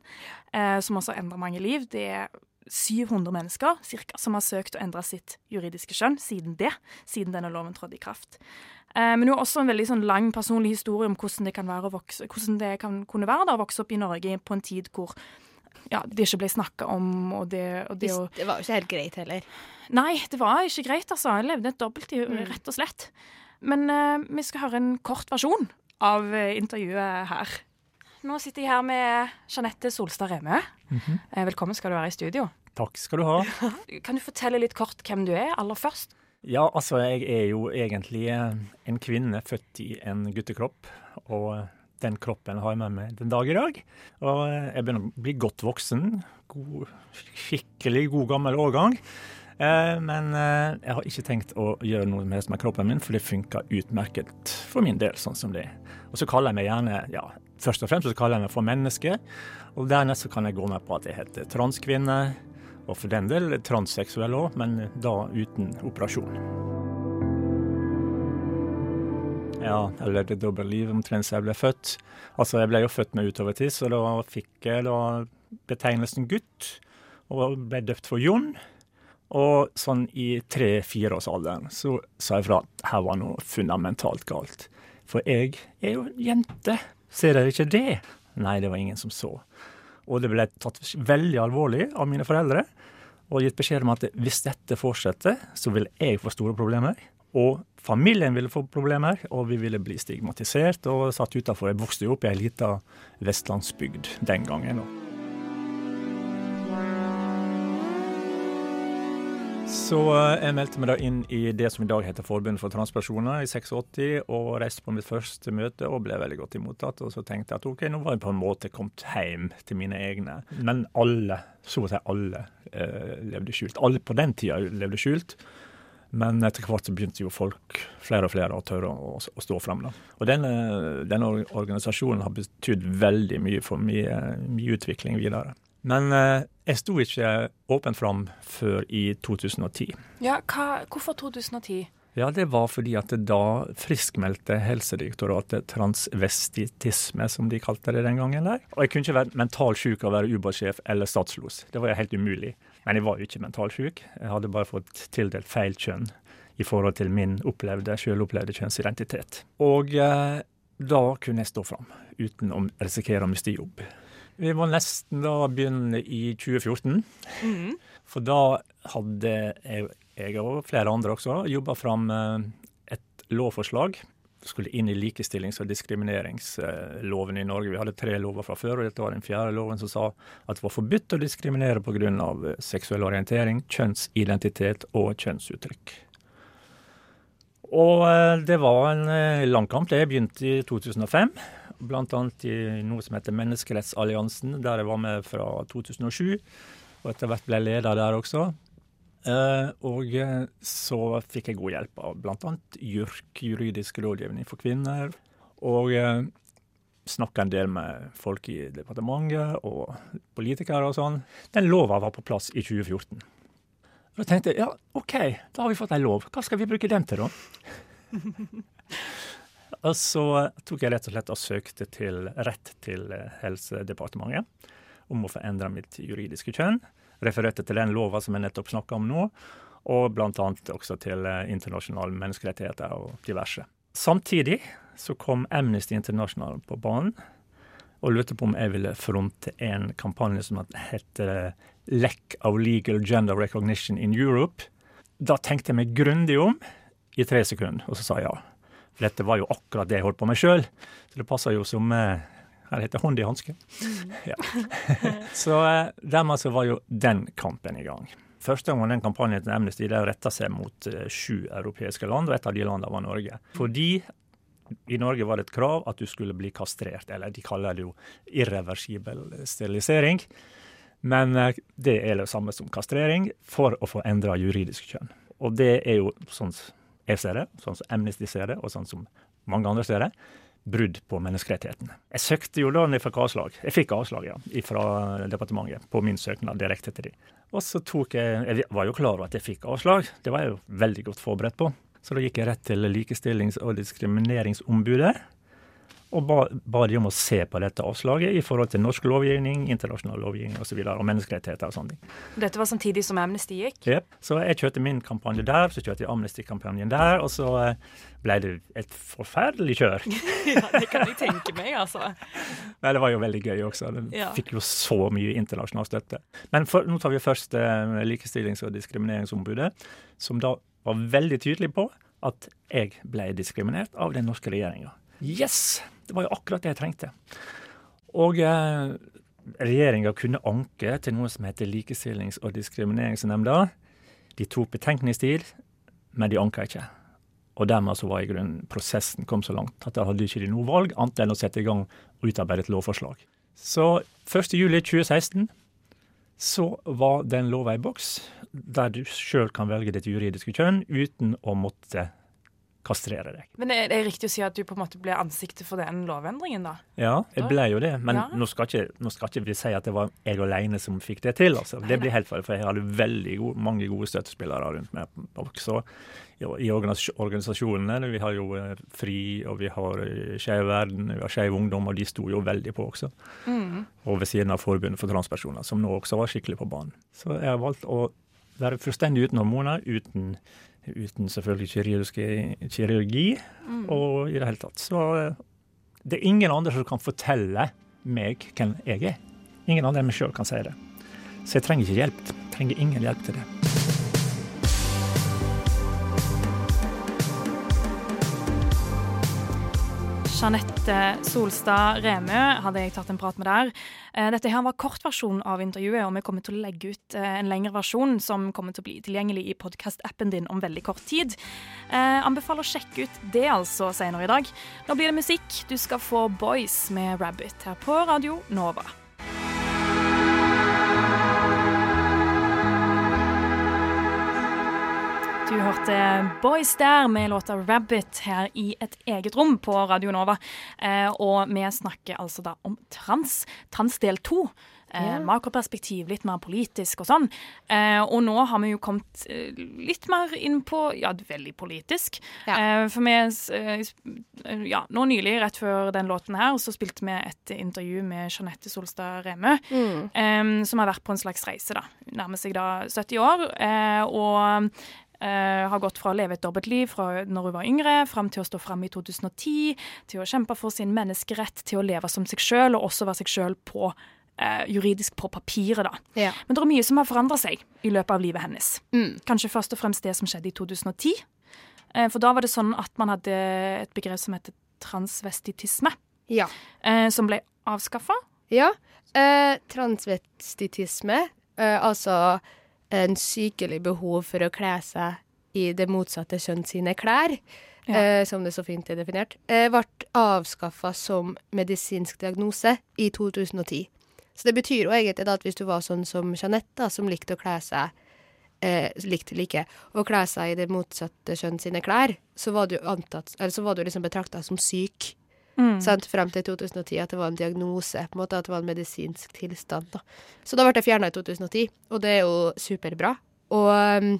[SPEAKER 1] eh, som også endra mange liv. Det er 700 mennesker cirka, som har søkt å endre sitt juridiske kjønn siden det. Siden denne loven trådte i kraft. Eh, men hun har også en veldig sånn, lang personlig historie om hvordan det kan, vokse, hvordan det kan kunne være da, å vokse opp i Norge på en tid hvor ja, det ikke ble snakka om, og det, og det
[SPEAKER 2] Det var jo ikke helt greit heller.
[SPEAKER 1] Nei, det var ikke greit, altså. Jeg levde et dobbeltliv, rett og slett. Men eh, vi skal høre en kort versjon av eh, intervjuet her. Nå sitter jeg her med Jeanette Solstad Remø. Eh, Velkommen skal du være i studio.
[SPEAKER 6] Takk skal du ha.
[SPEAKER 1] Kan du fortelle litt kort hvem du er, aller først?
[SPEAKER 6] Ja, altså, jeg er jo egentlig eh, en kvinne født i en guttekropp. Og den kroppen har jeg med meg den dag i dag. Og jeg begynner å bli godt voksen. God, skikkelig god gammel årgang. Eh, men eh, jeg har ikke tenkt å gjøre noe med, med kroppen min, for det funker utmerket for min del, sånn som det er. Og så kaller jeg meg gjerne, ja, først og fremst så kaller jeg meg for menneske. Og dernest så kan jeg gå med på at jeg heter transkvinne. Og for den del transseksuell òg, men da uten operasjon. Ja, jeg levde dobbeltliv omtrent siden jeg ble født. Altså, jeg ble jo født med utovertiss, og da fikk jeg da betegnelsen gutt, og ble døpt for Jon. Og sånn i tre-fireårsalderen så sa jeg fra at her var noe fundamentalt galt. For jeg er jo jente. Ser dere ikke det? Nei, det var ingen som så. Og det ble tatt veldig alvorlig av mine foreldre. Og gitt beskjed om at hvis dette fortsetter, så vil jeg få store problemer. Og familien ville få problemer, og vi ville bli stigmatisert og satt utafor. Jeg vokste jo opp i ei lita vestlandsbygd den gangen. da. Så eh, jeg meldte meg da inn i det som i dag heter Forbundet for transpersoner i 86, og reiste på mitt første møte og ble veldig godt imottatt. Og så tenkte jeg at ok, nå var jeg på en måte kommet hjem til mine egne. Men alle, så å si alle, eh, levde skjult. Alle på den tida levde skjult. Men etter hvert så begynte jo folk, flere og flere, å tørre å, å stå frem. Da. Og denne, denne organisasjonen har betydd veldig mye for mye, mye utvikling videre. Men eh, jeg sto ikke åpent fram før i 2010.
[SPEAKER 7] Ja, hva, hvorfor 2010?
[SPEAKER 6] Ja, det var fordi at da friskmeldte Helsedirektoratet transvestitisme, som de kalte det den gangen der. Og jeg kunne ikke være mentalsjuk syk av å være ubåtsjef eller statslos. Det var jo helt umulig. Men jeg var jo ikke mentalsjuk. syk. Jeg hadde bare fått tildelt feil kjønn i forhold til min opplevde, sjølopplevde kjønnsidentitet. Og eh, da kunne jeg stå fram uten å risikere å miste jobb. Vi må nesten da begynne i 2014. For da hadde jeg, jeg og flere andre også jobba fram eh, et lovforslag. Skulle inn i likestillings- og diskrimineringsloven i Norge. Vi hadde tre lover fra før, og dette var den fjerde loven som sa at det var forbudt å diskriminere pga. seksuell orientering, kjønnsidentitet og kjønnsuttrykk. Og eh, det var en eh, lang kamp. Det begynte i 2005 annet i noe som heter Menneskerettsalliansen, der jeg var med fra 2007. Og etter hvert ble leder der også. Eh, og eh, så fikk jeg god hjelp av bl.a. JURK, juridisk rådgivning for kvinner. Og eh, snakka en del med folk i departementet og politikere og sånn. Den lova var på plass i 2014. Og da tenkte jeg ja, OK, da har vi fått ei lov. Hva skal vi bruke den til, da? Og så tok jeg rett og slett og søkte til rett til eh, Helsedepartementet om å få endra mitt juridiske kjønn. Refererte til den lova som jeg nettopp snakka om nå, og bl.a. også til eh, internasjonale menneskerettigheter og diverse. Samtidig så kom Amnesty International på banen og lurte på om jeg ville fronte en kampanje som heter Lack of Legal Gender Recognition in Europe. Da tenkte jeg meg grundig om i tre sekunder, og så sa jeg ja. For dette var jo akkurat det jeg holdt på med sjøl, så det passa jo som eh, Her heter hånd i hanske. Ja. så eh, dermed så var jo den kampen i gang. Første gang den kampanjen til Amnesty det retta seg mot eh, sju europeiske land, og et av de landene var Norge. Fordi i Norge var det et krav at du skulle bli kastrert, eller de kaller det jo irreversibel sterilisering. Men det er det samme som kastrering, for å få endra juridisk kjønn. Og det er jo sånn jeg ser det, sånn som Amnesty ser det, og sånn som mange andre ser det, brudd på menneskerettighetene. Jeg søkte jo da når jeg fikk avslag. Jeg fikk avslag, ja, fra departementet på min søknad direkte til de. Og så tok jeg Jeg var jo klar over at jeg fikk avslag, det var jeg jo veldig godt forberedt på. Så da gikk jeg rett til Likestillings- og diskrimineringsombudet og ba, ba de om å se på dette avslaget i forhold til norsk lovgivning, internasjonal lovgivning osv. Og, så videre, og menneskerettigheter og sånne ting.
[SPEAKER 7] Dette var samtidig som Amnesty gikk?
[SPEAKER 6] Yep. Så jeg kjørte min kampanje der, så kjørte jeg Amnesty-kampanjen der, og så eh, ble det et forferdelig kjør.
[SPEAKER 7] ja, det kan jeg tenke meg, altså.
[SPEAKER 6] Nei, det var jo veldig gøy også. Det
[SPEAKER 7] Ja.
[SPEAKER 6] fikk jo så mye internasjonal støtte. Men for, nå tar vi først eh, Likestillings- og diskrimineringsombudet, som da var veldig tydelig på at jeg ble diskriminert av den norske regjeringa. Yes! Det var jo akkurat det jeg trengte. Og eh, regjeringa kunne anke til noe som heter Likestillings- og diskrimineringsnemnda. De tok betenkningstid, men de anka ikke. Og dermed så var i grunnen prosessen kom så langt at da hadde ikke de noe valg annet enn å sette i gang og utarbeide et lovforslag. Så 1.7.2016 så var den lova i boks, der du sjøl kan velge ditt juridiske kjønn uten å måtte kastrere deg.
[SPEAKER 7] Men er det riktig å si at du på en måte ble ansiktet for den lovendringen, da?
[SPEAKER 6] Ja, jeg ble jo det, men
[SPEAKER 7] Ja.
[SPEAKER 6] nå, skal ikke, nå skal ikke vi si at det var jeg alene som fikk det til. altså. Det blir helt feil, for jeg hadde veldig gode, mange gode støttespillere rundt meg også. i- organisasjonene. Vi har jo eh, FRI, og vi har eh, Skeiv Verden, vi har Skeiv Ungdom, og de sto jo veldig på også.
[SPEAKER 7] Mm.
[SPEAKER 6] Og ved siden av Forbundet for transpersoner, som nå også var skikkelig på banen. Så jeg har valgt å være fullstendig uten hormoner, uten, uten selvfølgelig kirurgiske, kirurgi,
[SPEAKER 7] Mm.
[SPEAKER 6] og i det hele tatt. Så det er ingen andre som kan fortelle meg hvem jeg er. Ingen andre enn meg sjøl kan si det. Så jeg trenger ikke hjelp Jeg trenger ingen hjelp til det.
[SPEAKER 1] Jeanette Solstad Remø hadde jeg tatt en prat med der. Eh, Dette her var kortversjonen av intervjuet, og vi kommer til å legge ut eh, en lengre versjon som kommer til å bli tilgjengelig i podkast-appen din om veldig kort tid. Eh, anbefaler å sjekke ut det altså senere i dag. Nå blir det musikk. Du skal få Boys med Rabbit her på Radio Nova. Du hørte Boys der med låta 'Rabbit' her i et eget rom på Radio Nova. Eh, og vi snakker altså da om trans. Trans del to. Eh,
[SPEAKER 2] Ja.
[SPEAKER 1] Makroperspektiv, litt mer politisk og sånn. Eh, og nå har vi jo kommet eh, litt mer inn på ja, veldig politisk. Eh, for vi eh, ja, Nå nylig, rett før den låten her, så spilte vi et intervju med Jeanette Solstad Remø,
[SPEAKER 2] Mm.
[SPEAKER 1] eh, som har vært på en slags reise, da. Nærmer seg da 70 år. Eh, og eh, har gått fra å leve et dobbeltliv fra når hun var yngre, fram til å stå fram i 2010, til å kjempe for sin menneskerett, til å leve som seg sjøl, og også være seg sjøl på uh, juridisk på papiret, da.
[SPEAKER 2] Ja.
[SPEAKER 1] Men det er mye som har forandra seg i løpet av livet hennes.
[SPEAKER 2] Mm.
[SPEAKER 1] Kanskje først og fremst det som skjedde i 2010. Uh, For da var det sånn at man hadde et begrep som heter transvestitisme,
[SPEAKER 2] Ja.
[SPEAKER 1] eh, som ble avskaffa.
[SPEAKER 2] Ja. Eh, transvestitisme, eh, altså en sykelig behov for å kle seg i det motsatte kjønn sine klær,
[SPEAKER 1] Ja.
[SPEAKER 2] eh, som det så fint er definert, eh, ble avskaffa som medisinsk diagnose i 2010. Så det betyr jo egentlig at hvis du var sånn som Jeanette, som likte å kle seg eh, likte like å kle seg i det motsatte kjønn sine klær, så var du antatt, eller så var du liksom betrakta som syk.
[SPEAKER 1] Mm.
[SPEAKER 2] Sant? Frem til 2010, at det var en diagnose, på en måte at det var en medisinsk tilstand. Da. Så da ble det fjerna i 2010, og det er jo superbra. Og um,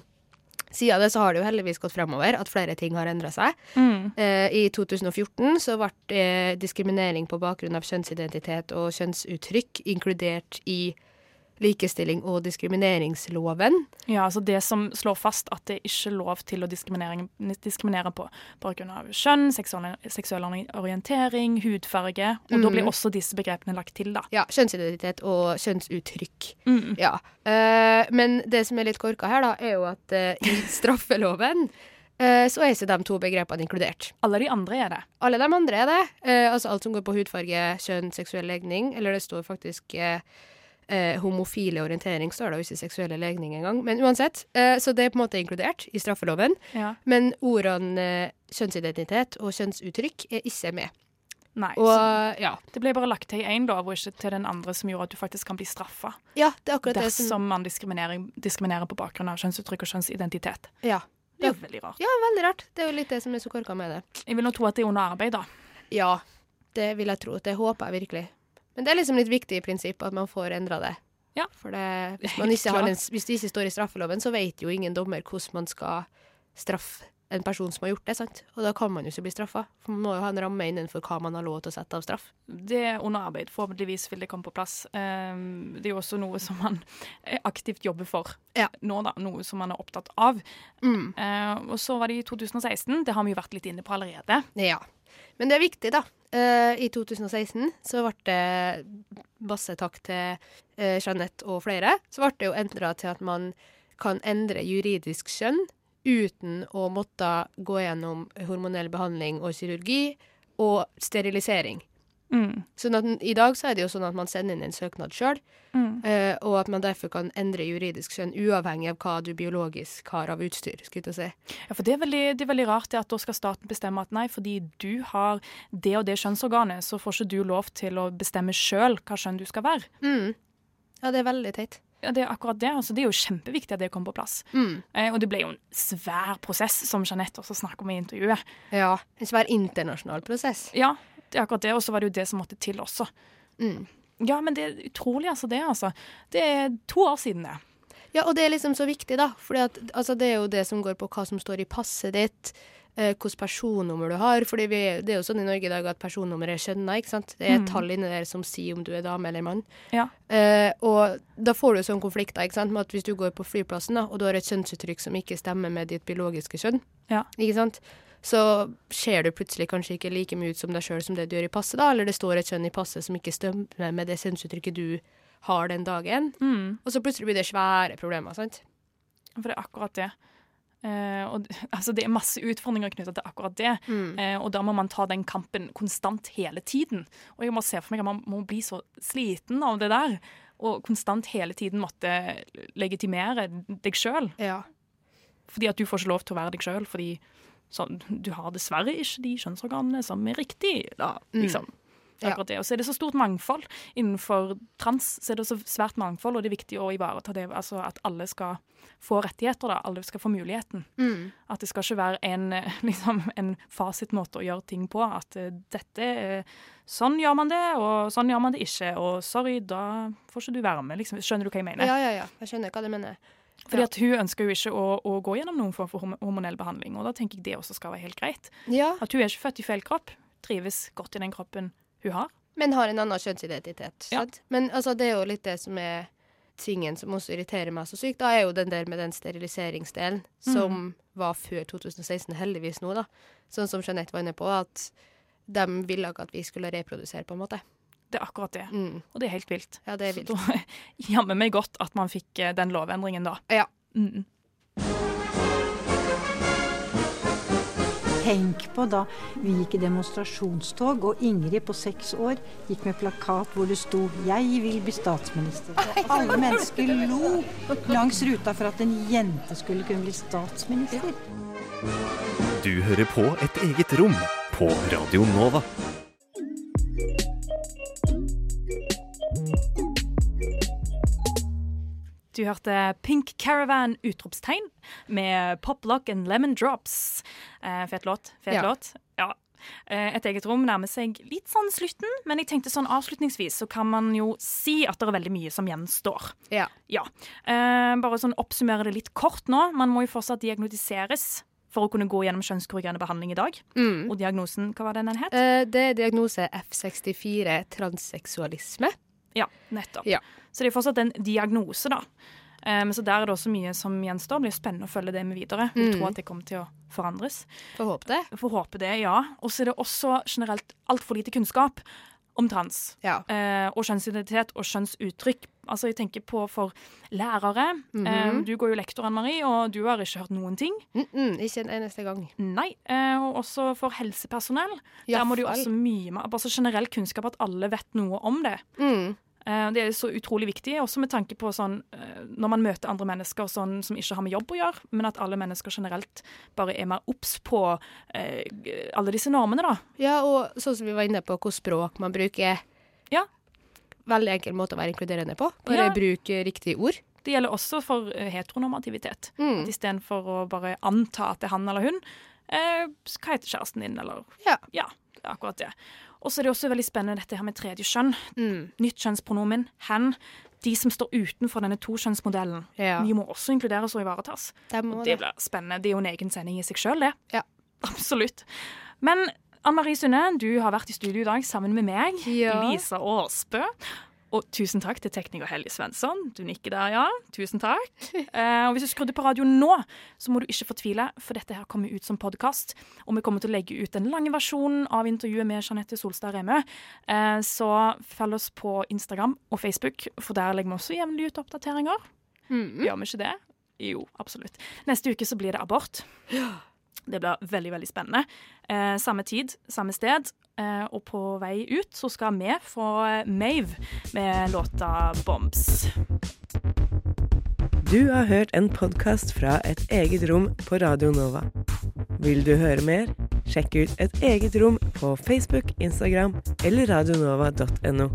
[SPEAKER 2] siden det så har det jo heldigvis gått fremover, at flere ting har endra seg.
[SPEAKER 1] Mm.
[SPEAKER 2] Eh, I 2014 så ble eh, diskriminering på bakgrunn av kjønnsidentitet og kjønnsuttrykk inkludert i likestilling- og diskrimineringsloven.
[SPEAKER 1] Ja, altså det som slår fast at det ikke er lov til å diskriminere, på bakgrunn av kjønn, seksuell, seksuell orientering, hudfarge. Og da
[SPEAKER 2] Mhm.
[SPEAKER 1] blir også disse begrepene lagt til, da.
[SPEAKER 2] Ja, kjønnsidentitet og kjønnsuttrykk.
[SPEAKER 1] Mm.
[SPEAKER 2] Ja. Uh, men det som er litt korka her, da, er jo at uh, i straffeloven eh, så er ikke de to begrepene inkludert.
[SPEAKER 1] Alle de andre er det.
[SPEAKER 2] Alle de andre er det. Eh, altså alt som går på hudfarge, kjønn, seksuell legning. Eller det står faktisk eh, eh, homofile orientering, står det, jo ikke seksuelle legning engang. Men uansett, eh, så det er på en måte inkludert i straffeloven.
[SPEAKER 1] Ja.
[SPEAKER 2] Men ordene eh, kjønnsidentitet og kjønnsuttrykk er ikke med.
[SPEAKER 1] Nei,
[SPEAKER 2] Og
[SPEAKER 1] så
[SPEAKER 2] ja.
[SPEAKER 1] det ble bare lagt til én lov, og ikke til den andre, som gjorde at du faktisk kan bli straffa.
[SPEAKER 2] ja, det er akkurat det
[SPEAKER 1] Dersom
[SPEAKER 2] som
[SPEAKER 1] man diskriminerer, diskriminerer på bakgrunn av kjønnsuttrykk og kjønnsidentitet.
[SPEAKER 2] Ja.
[SPEAKER 1] Det er jo veldig rart.
[SPEAKER 2] Ja, veldig rart. Det er jo litt det som er så korka med det.
[SPEAKER 1] Jeg vil nå tro at det er under arbeid, da.
[SPEAKER 2] Ja, det vil jeg tro. Det håper jeg virkelig. Men det er liksom litt viktig i prinsippet at man får endra det.
[SPEAKER 1] Ja.
[SPEAKER 2] For det, hvis, en, hvis det ikke står i straffeloven, så vet jo ingen dommer hvordan man skal straffe en person som har gjort det. sant? Og da kan man jo ikke bli straffa. For man må jo ha en ramme innenfor hva man har lov til å sette av straff.
[SPEAKER 1] Det er under arbeid. Forhåpentligvis vil det komme på plass. Ehm, Det er jo også noe som man eh, aktivt jobber for
[SPEAKER 2] Ja.
[SPEAKER 1] nå, da. Noe som man er opptatt av.
[SPEAKER 2] Mm.
[SPEAKER 1] Eh, og så var det i 2016. Det har vi jo vært litt inne på allerede.
[SPEAKER 2] Ja. Men det er viktig, da. Eh, I 2016 så ble det, masse takk til uh, Jeanette og flere, så ble det jo endra til at man kan endre juridisk kjønn uten å måtte gå gjennom hormonell behandling og kirurgi og sterilisering.
[SPEAKER 1] Mm.
[SPEAKER 2] Sånn at I dag så er det jo sånn at man sender inn en søknad sjøl,
[SPEAKER 1] Mm.
[SPEAKER 2] og at man derfor kan endre juridisk kjønn uavhengig av hva du biologisk har av utstyr. skulle jeg si.
[SPEAKER 1] Ja, for det er, veldig, det er veldig rart det at da skal staten bestemme at nei, fordi du har det og det kjønnsorganet, så får ikke du lov til å bestemme sjøl hva kjønn du skal være.
[SPEAKER 2] Mm. Ja, det er veldig teit.
[SPEAKER 1] Ja, Det er akkurat det. altså Det er jo kjempeviktig at det kommer på plass.
[SPEAKER 2] Mm.
[SPEAKER 1] Eh, og det ble jo en svær prosess, som Jeanette også snakker om i intervjuet.
[SPEAKER 2] Ja, en svær internasjonal prosess.
[SPEAKER 1] Ja, er akkurat det. Og så var det jo det som måtte til også.
[SPEAKER 2] Mm.
[SPEAKER 1] Ja, men det er utrolig, altså. Det altså. Det er to år siden, det.
[SPEAKER 2] Ja, og det er liksom så viktig, da. For altså, det er jo det som går på hva som står i passet ditt, eh, hvilket personnummer du har. For det er jo sånn i Norge i dag at personnummer er skjønna, ikke sant. Det er et
[SPEAKER 1] Mm.
[SPEAKER 2] tall inni der som sier om du er dame eller mann.
[SPEAKER 1] Ja.
[SPEAKER 2] Eh, og da får du sånne konflikter, ikke sant, med at hvis du går på flyplassen, da, og du har et kjønnsuttrykk som ikke stemmer med ditt biologiske kjønn,
[SPEAKER 1] Ja.
[SPEAKER 2] ikke sant, så ser du plutselig kanskje ikke like mye ut som deg sjøl som det du gjør i passet, da, eller det står et kjønn i passet som ikke stemmer med det kjønnsuttrykket du har den dagen.
[SPEAKER 1] Mm.
[SPEAKER 2] Og så plutselig blir det svære problemer, sant?
[SPEAKER 1] For det er akkurat det. Eh, og, altså, det er masse utfordringer knytta til akkurat det.
[SPEAKER 2] Mm.
[SPEAKER 1] Eh, og da må man ta den kampen konstant hele tiden. Og jeg må se for meg at man må bli så sliten av det der. Og konstant hele tiden måtte legitimere deg sjøl.
[SPEAKER 2] Ja.
[SPEAKER 1] Fordi at du får ikke lov til å være deg sjøl, fordi sånn, du har dessverre ikke de kjønnsorganene som er riktig. Da, liksom. Det er
[SPEAKER 2] Ja.
[SPEAKER 1] Akkurat det. Og så er det så stort mangfold. Innenfor trans så er det så svært mangfold, og det er viktig å ivareta det. Altså at alle skal få rettigheter, da. Alle skal få muligheten.
[SPEAKER 2] Mm.
[SPEAKER 1] At det skal ikke være en, liksom, en fasitmåte å gjøre ting på. At eh, dette Sånn gjør man det, og sånn gjør man det ikke. Og sorry, da får ikke du være med. Liksom. Skjønner du hva jeg mener?
[SPEAKER 2] Ja, ja, ja. Jeg skjønner hva du mener.
[SPEAKER 1] Fordi at hun ønsker jo ikke å, å gå gjennom noen form for hormonell behandling, og da tenker jeg det også skal være helt greit.
[SPEAKER 2] Ja,
[SPEAKER 1] At hun er ikke født i feil kropp, trives godt i den kroppen hun har.
[SPEAKER 2] men har en annen kjønnsidentitet.
[SPEAKER 1] Ja.
[SPEAKER 2] Men altså, det er jo litt det som er tingen som også irriterer meg så sykt. Da er jo den der med den steriliseringsdelen som var før 2016, heldigvis nå, da. Sånn som Jeanette var inne på, at de ville ikke at vi skulle reprodusere, på en måte.
[SPEAKER 1] Det er akkurat det.
[SPEAKER 2] Mm.
[SPEAKER 1] Og det er helt vilt.
[SPEAKER 2] Ja, det er
[SPEAKER 1] Så
[SPEAKER 2] vilt.
[SPEAKER 1] da jammer meg godt at man fikk eh, den lovendringen da.
[SPEAKER 2] Ja.
[SPEAKER 1] Mm.
[SPEAKER 8] Tenk på da vi gikk i demonstrasjonstog, og Ingrid på seks år gikk med plakat hvor det sto 'Jeg vil bli statsminister'. Og alle mennesker lo langs ruta for at en jente skulle kunne bli statsminister.
[SPEAKER 9] Du hører på et eget rom på Radio Nova.
[SPEAKER 1] Du hørte Pink Caravan utropstegn med Pop Lock and Lemon Drops. Eh, fet låt. Fet
[SPEAKER 2] Ja.
[SPEAKER 1] låt. Ja. Eh, et eget rom nærmer seg litt sånn slutten, men jeg tenkte sånn avslutningsvis så kan man jo si at det er veldig mye som gjenstår.
[SPEAKER 2] Ja.
[SPEAKER 1] Ja. Eh, bare sånn oppsummere det litt kort nå. Man må jo fortsatt diagnostiseres for å kunne gå gjennom kjønnskorrigerende behandling i dag.
[SPEAKER 2] Mm.
[SPEAKER 1] Og diagnosen, hva var den den het?
[SPEAKER 2] Eh, det er diagnose F64 transseksualisme.
[SPEAKER 1] Ja, nettopp.
[SPEAKER 2] Ja.
[SPEAKER 1] Så det er fortsatt en diagnose, da. Um, så der er det også mye som gjenstår. Det blir spennende å følge det med videre. Vi
[SPEAKER 2] Mm.
[SPEAKER 1] tror at det kommer til å forandres.
[SPEAKER 2] Får håpe det.
[SPEAKER 1] Får håpe det, ja. Og så er det også generelt altfor lite kunnskap om trans.
[SPEAKER 2] Ja.
[SPEAKER 1] Uh, og kjønnsidentitet og kjønnsuttrykk. Altså, jeg tenker på for lærere.
[SPEAKER 2] Mm
[SPEAKER 1] -hmm. uh, du går jo lektor, Anne Marie, og du har ikke hørt noen ting.
[SPEAKER 2] Mm -mm, ikke en eneste gang.
[SPEAKER 1] Nei. Uh, og også for helsepersonell. Der må du jo også mye mer Bare så generell kunnskap, at alle vet noe om det.
[SPEAKER 2] Mm.
[SPEAKER 1] Eh, Det er så utrolig viktig, også med tanke på sånn eh, når man møter andre mennesker sånn, som ikke har med jobb å gjøre, men at alle mennesker generelt bare er mer obs på eh, alle disse normene, da.
[SPEAKER 2] Ja, og sånn som vi var inne på, hvor språk man bruker.
[SPEAKER 1] Ja.
[SPEAKER 2] Veldig enkel måte å være inkluderende på. Bare
[SPEAKER 1] Ja.
[SPEAKER 2] bruk riktige ord.
[SPEAKER 1] Det gjelder også for eh, heteronormativitet.
[SPEAKER 2] Mm.
[SPEAKER 1] At Istedenfor å bare anta at det er han eller hun, eh, hva heter kjæresten din, eller
[SPEAKER 2] Ja.
[SPEAKER 1] Ja, det er akkurat det. Og så er det også veldig spennende dette her med tredje kjønn.
[SPEAKER 2] Mm.
[SPEAKER 1] Nytt kjønnspronomen, hen. De som står utenfor denne tokjønnsmodellen.
[SPEAKER 2] Ja.
[SPEAKER 1] De må også inkluderes og ivaretas.
[SPEAKER 2] Det,
[SPEAKER 1] Og det
[SPEAKER 2] det.
[SPEAKER 1] blir spennende. Det er jo en egen sending i seg sjøl, det.
[SPEAKER 2] Ja.
[SPEAKER 1] Absolutt. Men Ann Marie Sunne, du har vært i studio i dag sammen med meg,
[SPEAKER 2] Ja.
[SPEAKER 1] Lisa Aasbø. Og tusen takk til tekniker Helge Svensson. Du nikker der, ja. Tusen takk. Eh, og hvis du skrudde på radioen nå, så må du ikke fortvile, for dette her kommer ut som podkast. Og vi kommer til å legge ut den lange versjonen av intervjuet med Jeanette Solstad Remø. Eh, så følg oss på Instagram og Facebook, for der legger vi også jevnlig ut oppdateringer.
[SPEAKER 2] Mm.
[SPEAKER 1] Gjør vi ikke det? Jo, absolutt. Neste uke så blir det abort. Det blir veldig, veldig spennende. Eh, samme tid, samme sted. Eh, og på vei ut så skal vi få Mave med låta 'Bombs'.
[SPEAKER 10] Du har hørt en podkast fra et eget rom på Radio Nova. Vil du høre mer? Sjekk ut et eget rom på Facebook, Instagram eller radionova.no.